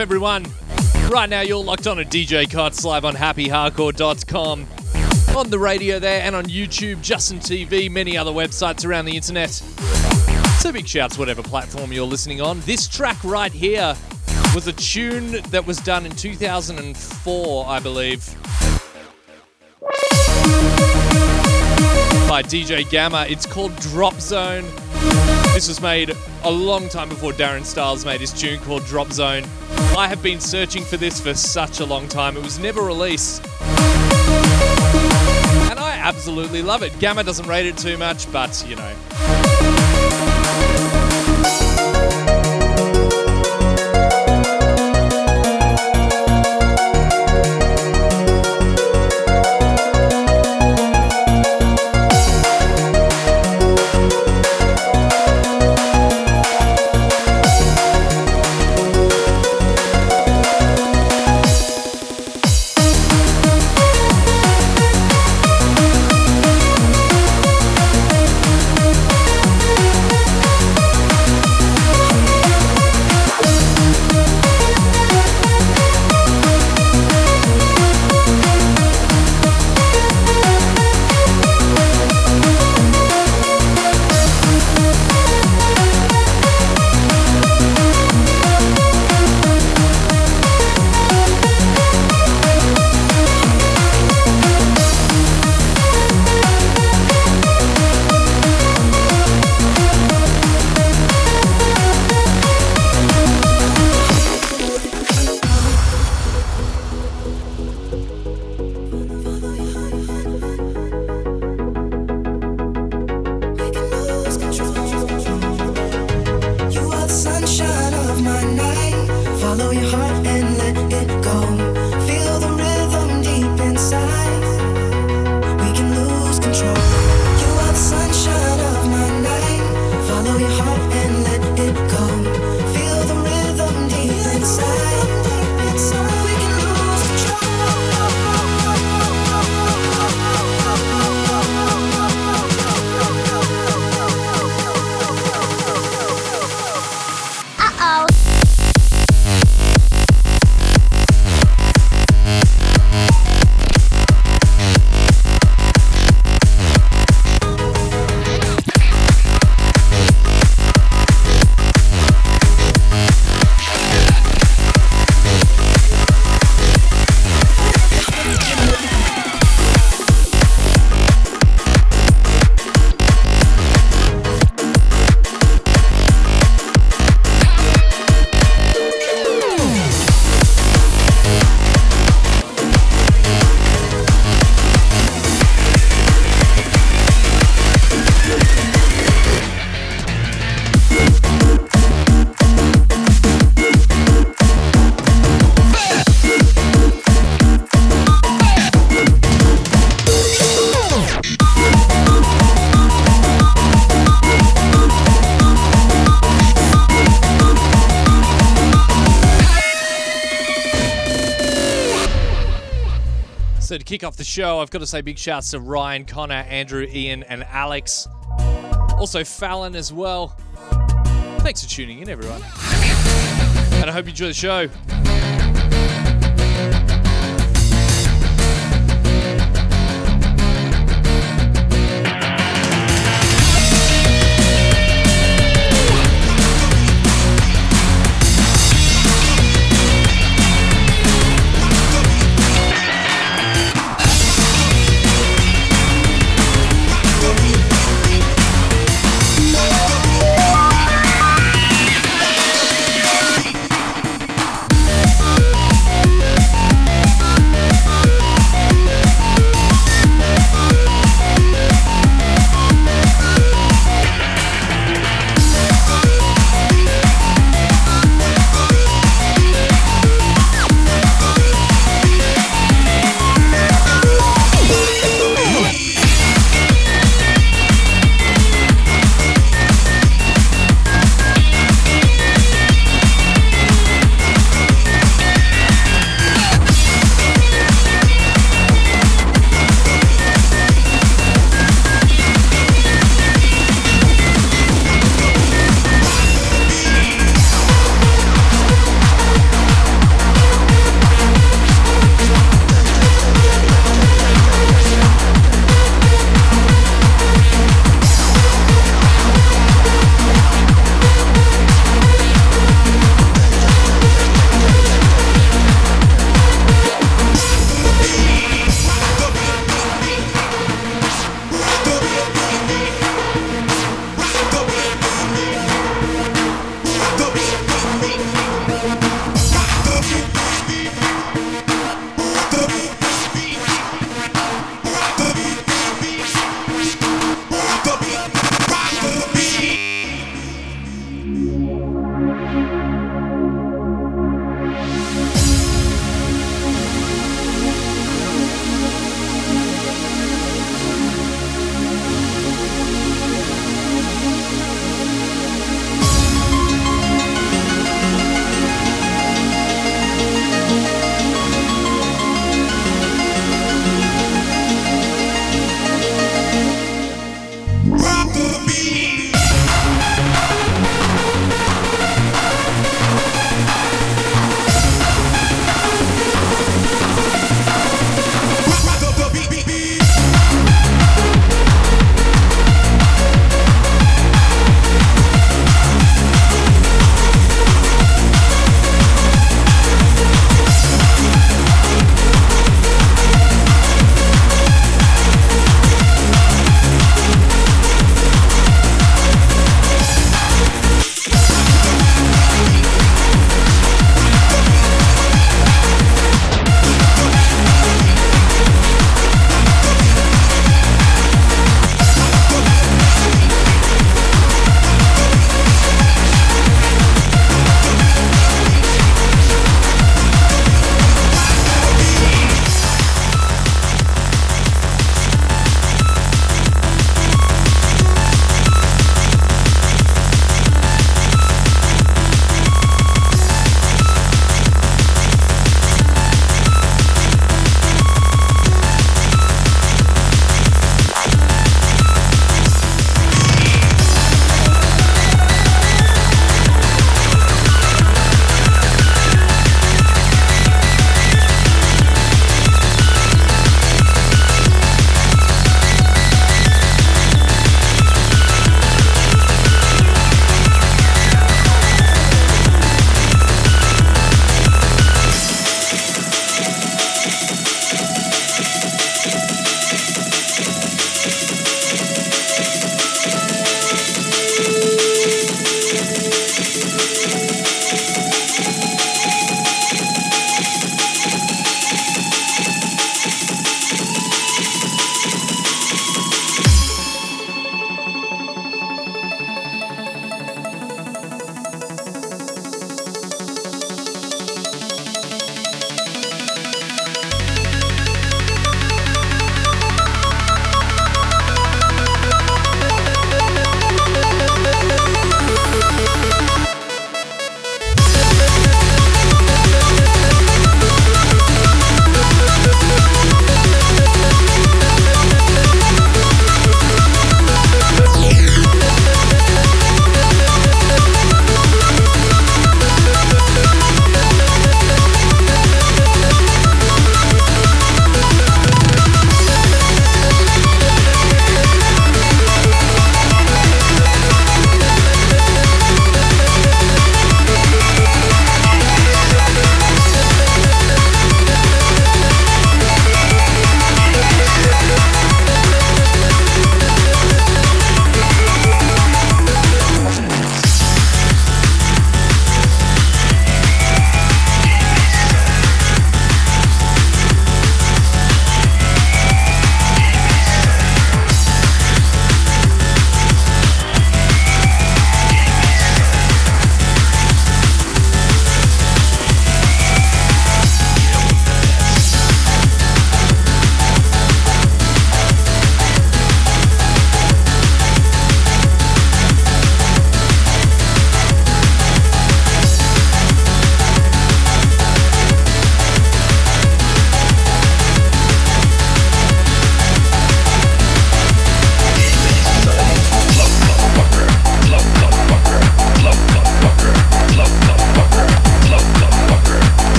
everyone? Right now, you're locked on a DJ Cuts live on happyhardcore.com, on the radio there, and on YouTube, Justin TV, many other websites around the internet. So big shouts, whatever platform you're listening on. This track right here was a tune that was done in 2004, I believe. By DJ Gamma. It's called Drop Zone. This was made a long time before Darren Styles made his tune called Drop Zone. I have been searching for this for such a long time. It was never released. And I absolutely love it. Gamma doesn't rate it too much, but you know. Kick off the show, I've got to say big shouts to Ryan, Connor, Andrew, Ian, and Alex. Also, Fallon as well. Thanks for tuning in, everyone. And I hope you enjoy the show.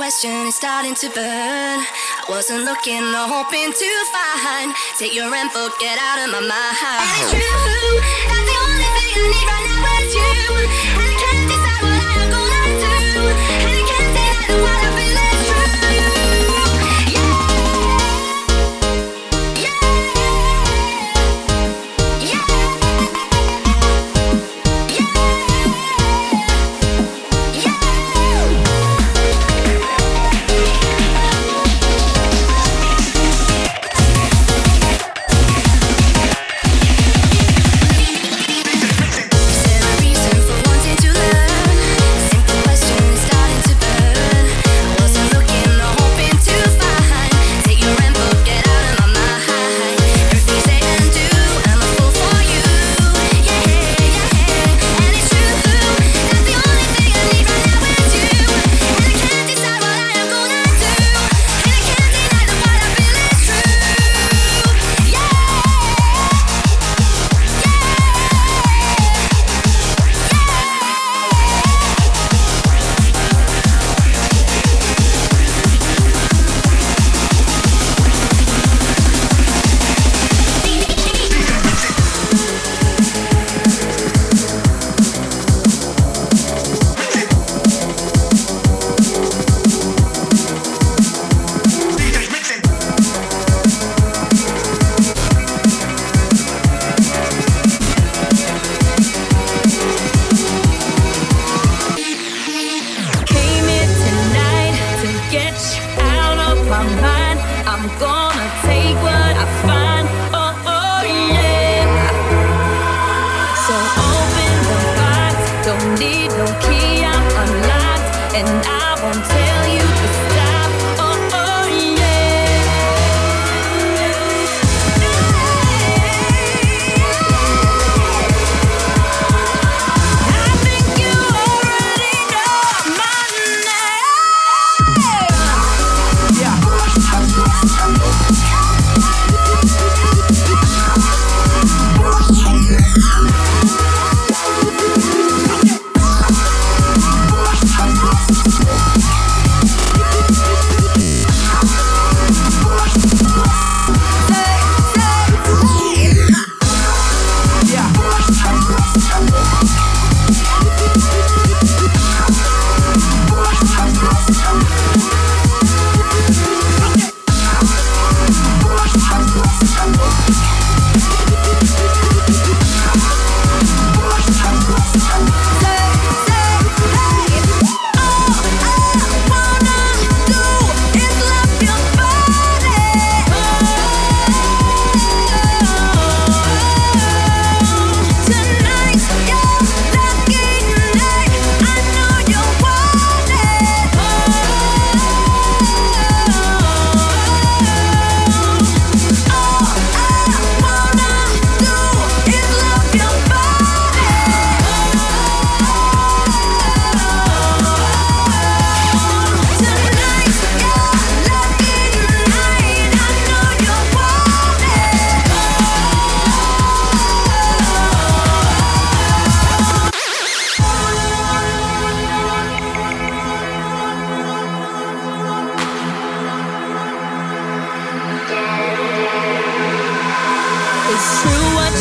Question is starting to burn. I wasn't looking or hoping to find. Take your info, get out of my mind. And it's true, that's the only thing I need right now is you. no key, I'm unlocked, and I won't tell you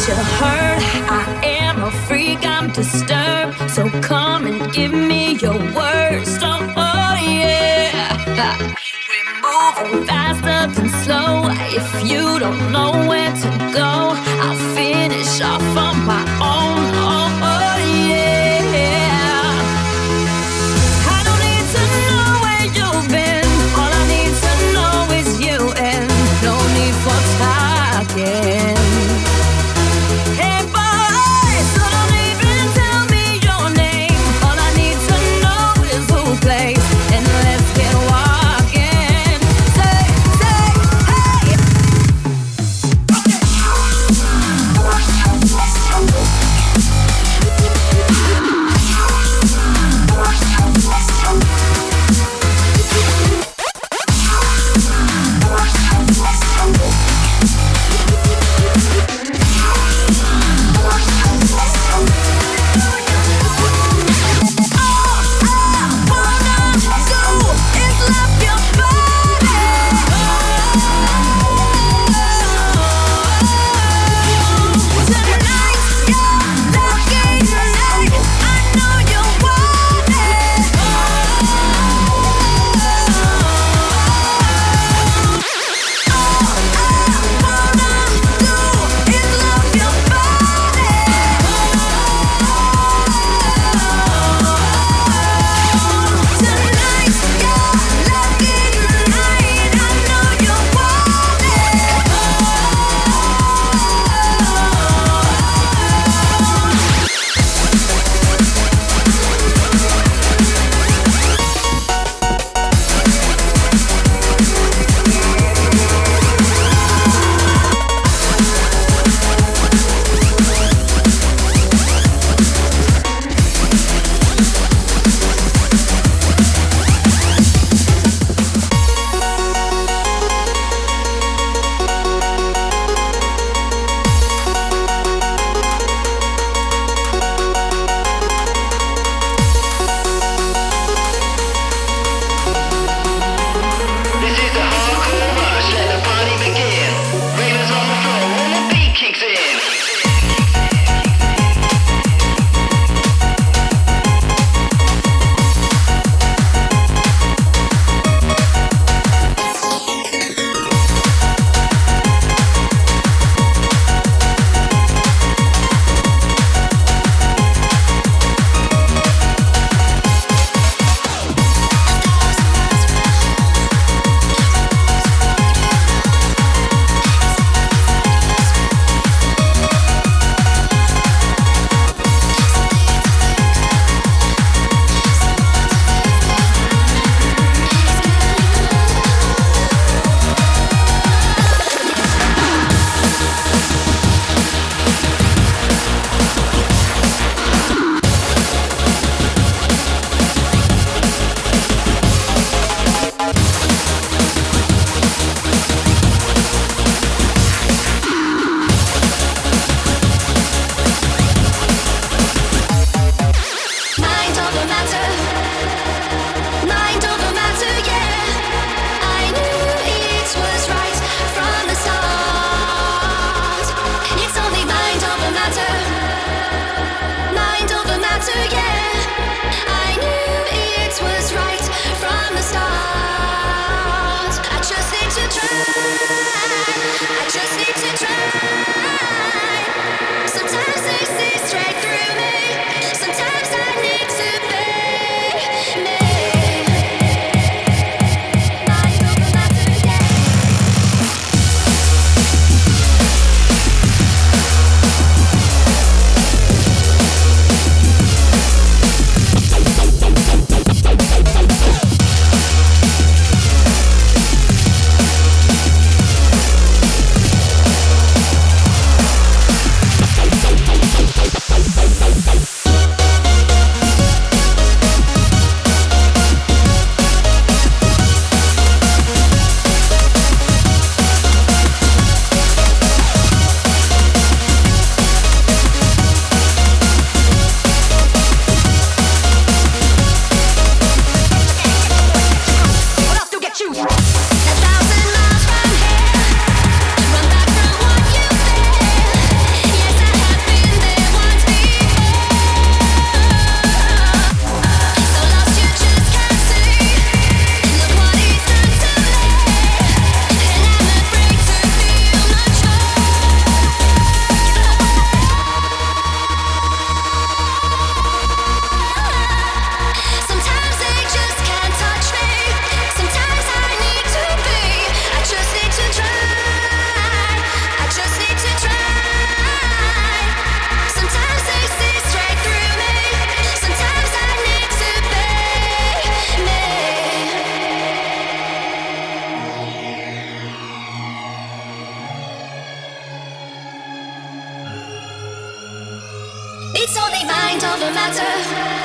you heard. I am a freak, I'm disturbed. So come and give me your worst. Yeah. We're moving slow. If you don't know where to go, I'll finish off on my own. It's only mind over matter.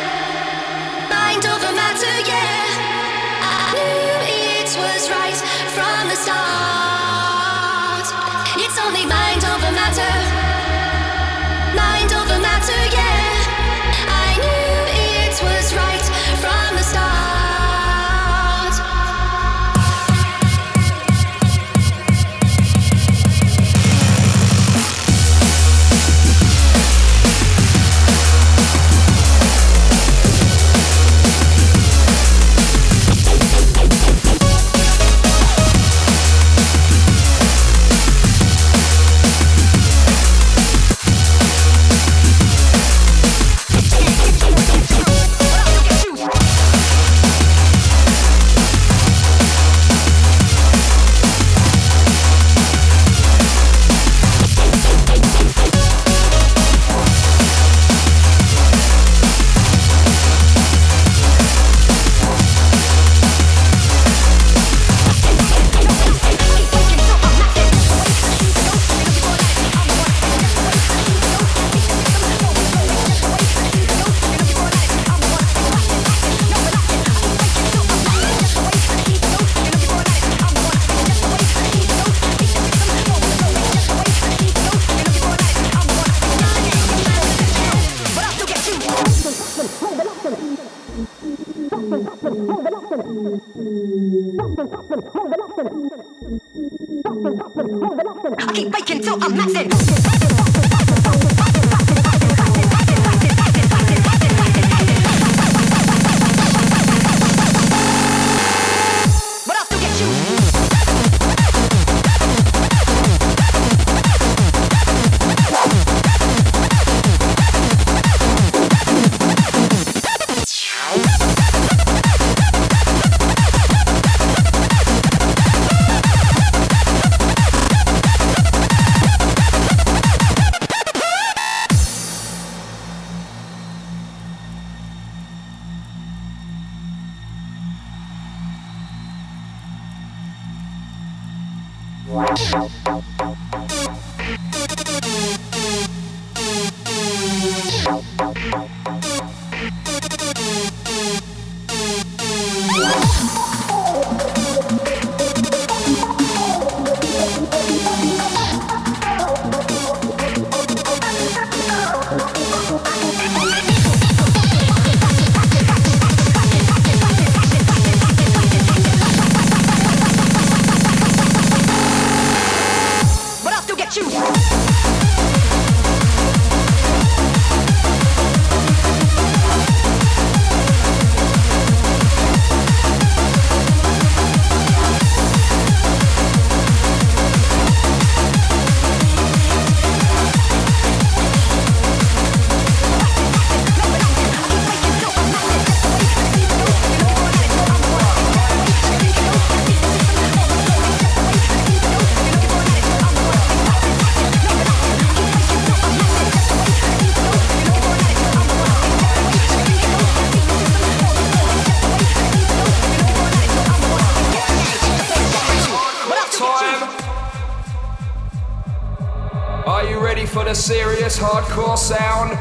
Hardcore sound.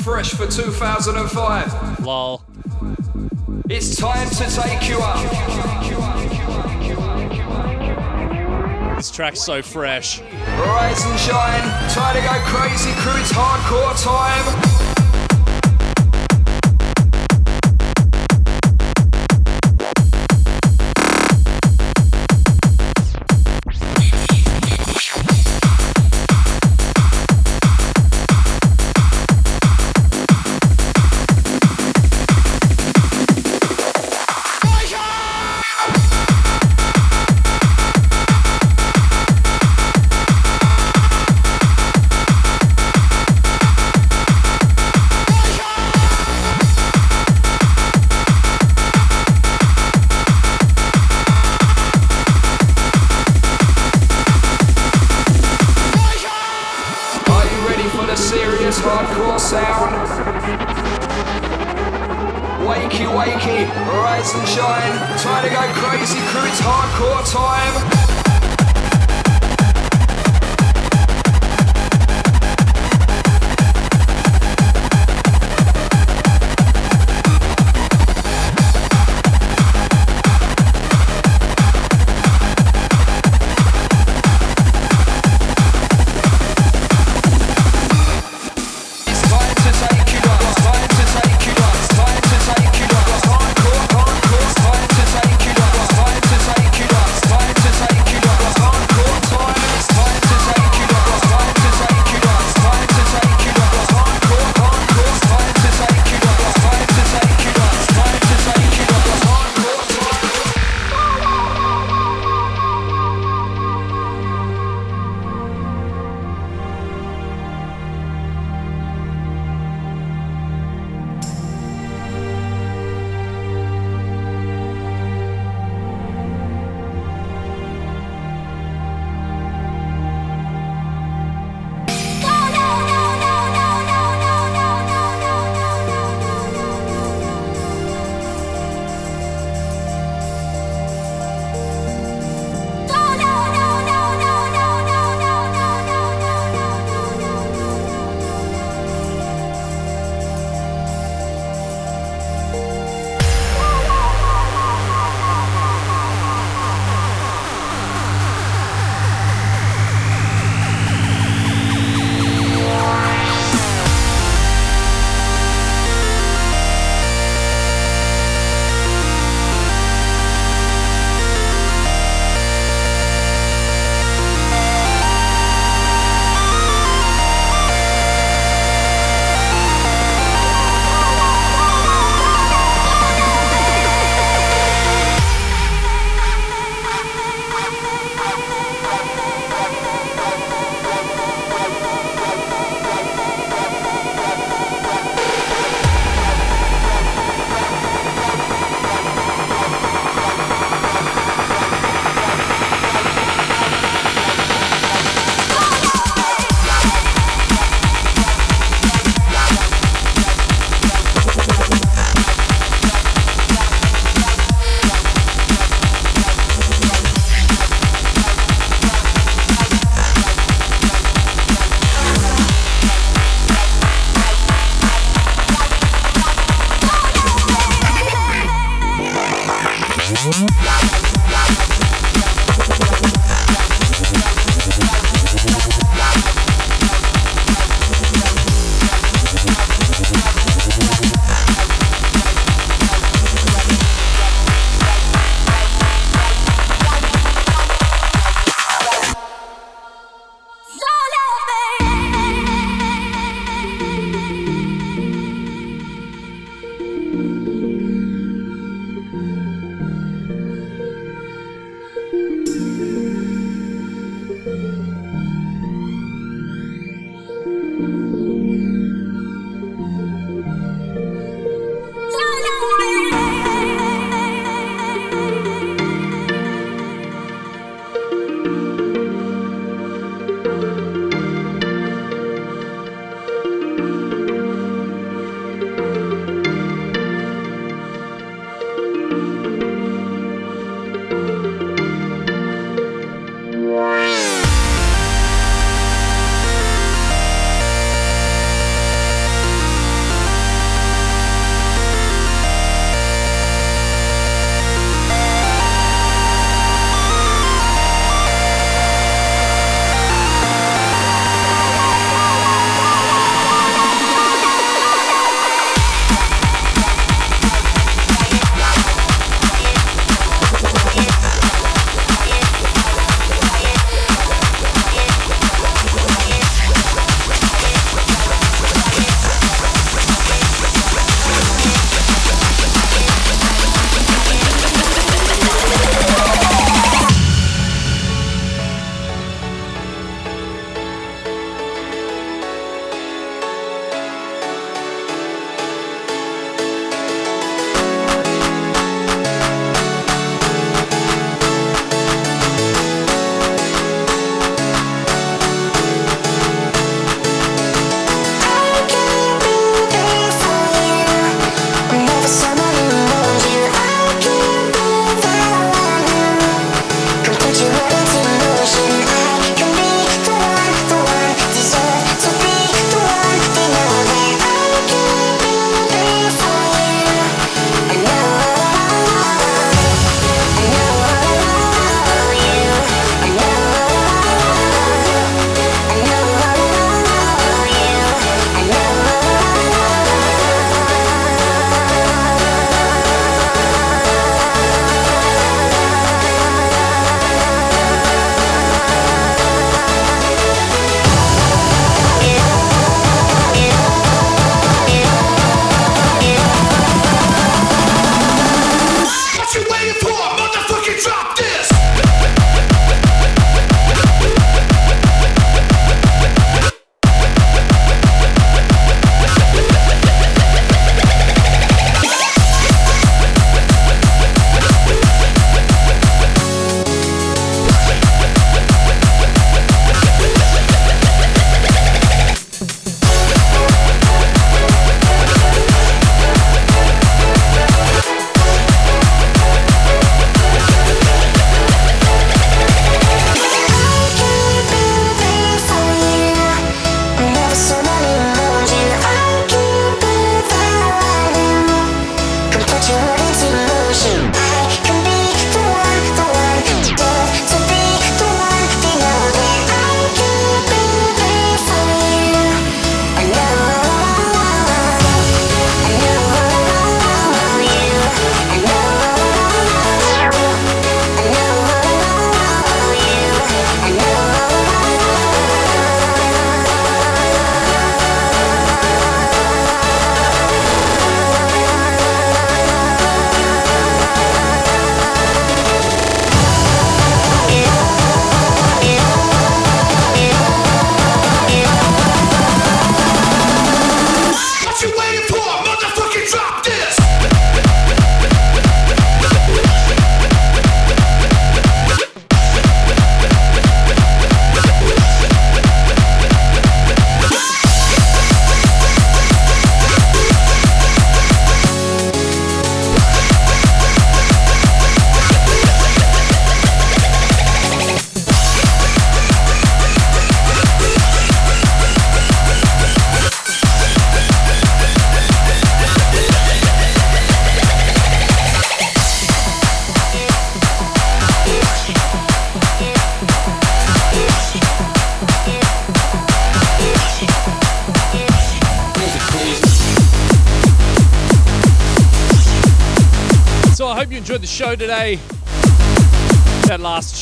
Fresh for 2005. Lol. It's time to take you up. This track's so fresh. Rise and shine. Time to go crazy, crew. It's hardcore time.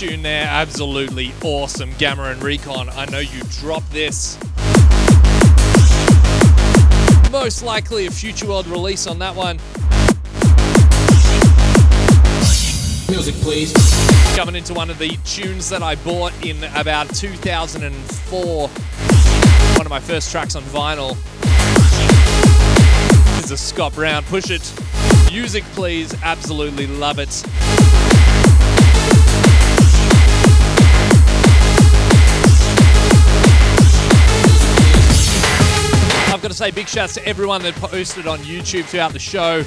Tune there, absolutely awesome. Gamma and Recon, I know you dropped this. Most likely a Future World release on that one. Music, please. Coming into one of the tunes that I bought in about 2004. One of my first tracks on vinyl. This is a Scott Brown. Push it. Music, please. Absolutely love it. Got to say big shouts to everyone that posted on YouTube throughout the show.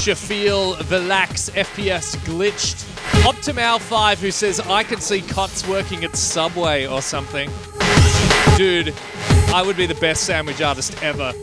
Shafil, Vilax, FPS Glitched, Optimal5 who says I can see Cots working at Subway or something. Dude, I would be the best sandwich artist ever.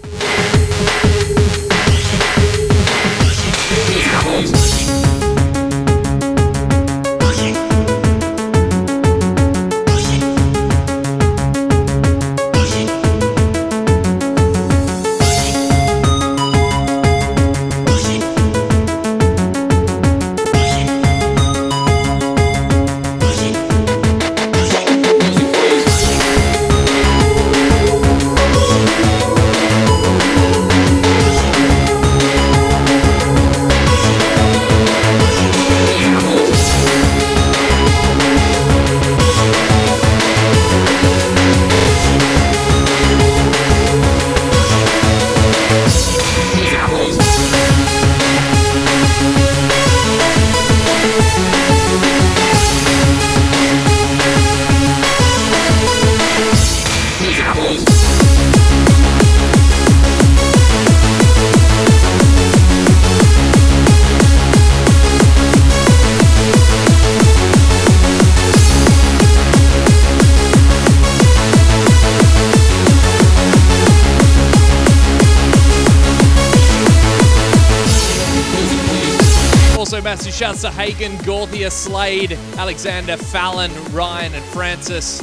Also, massive shouts to Hagen, Gorthia, Slade, Alexander, Fallon, Ryan, and Francis.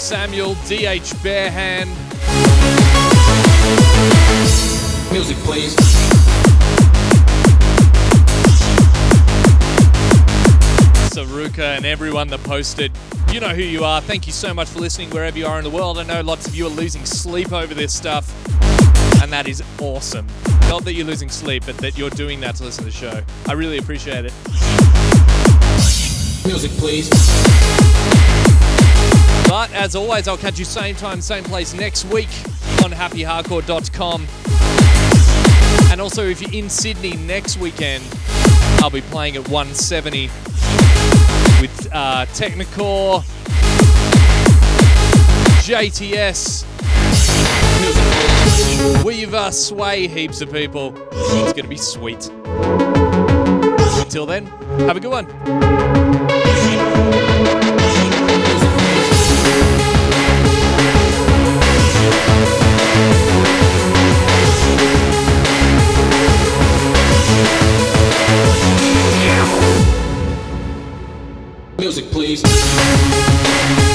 Samuel, DH Barehand, Music, please. Saruka, and everyone that posted. You know who you are. Thank you so much for listening wherever you are in the world. I know lots of you are losing sleep over this stuff, and that is awesome. Not that you're losing sleep, but that you're doing that to listen to the show. I really appreciate it. Music, please. But as always, I'll catch you same time, same place next week on happyhardcore.com. And also, if you're in Sydney next weekend, I'll be playing at 170 with uh, Technikore, JTS, Weaver, Sway, heaps of people. It's going to be sweet. Until then, have a good one. Yeah music, please.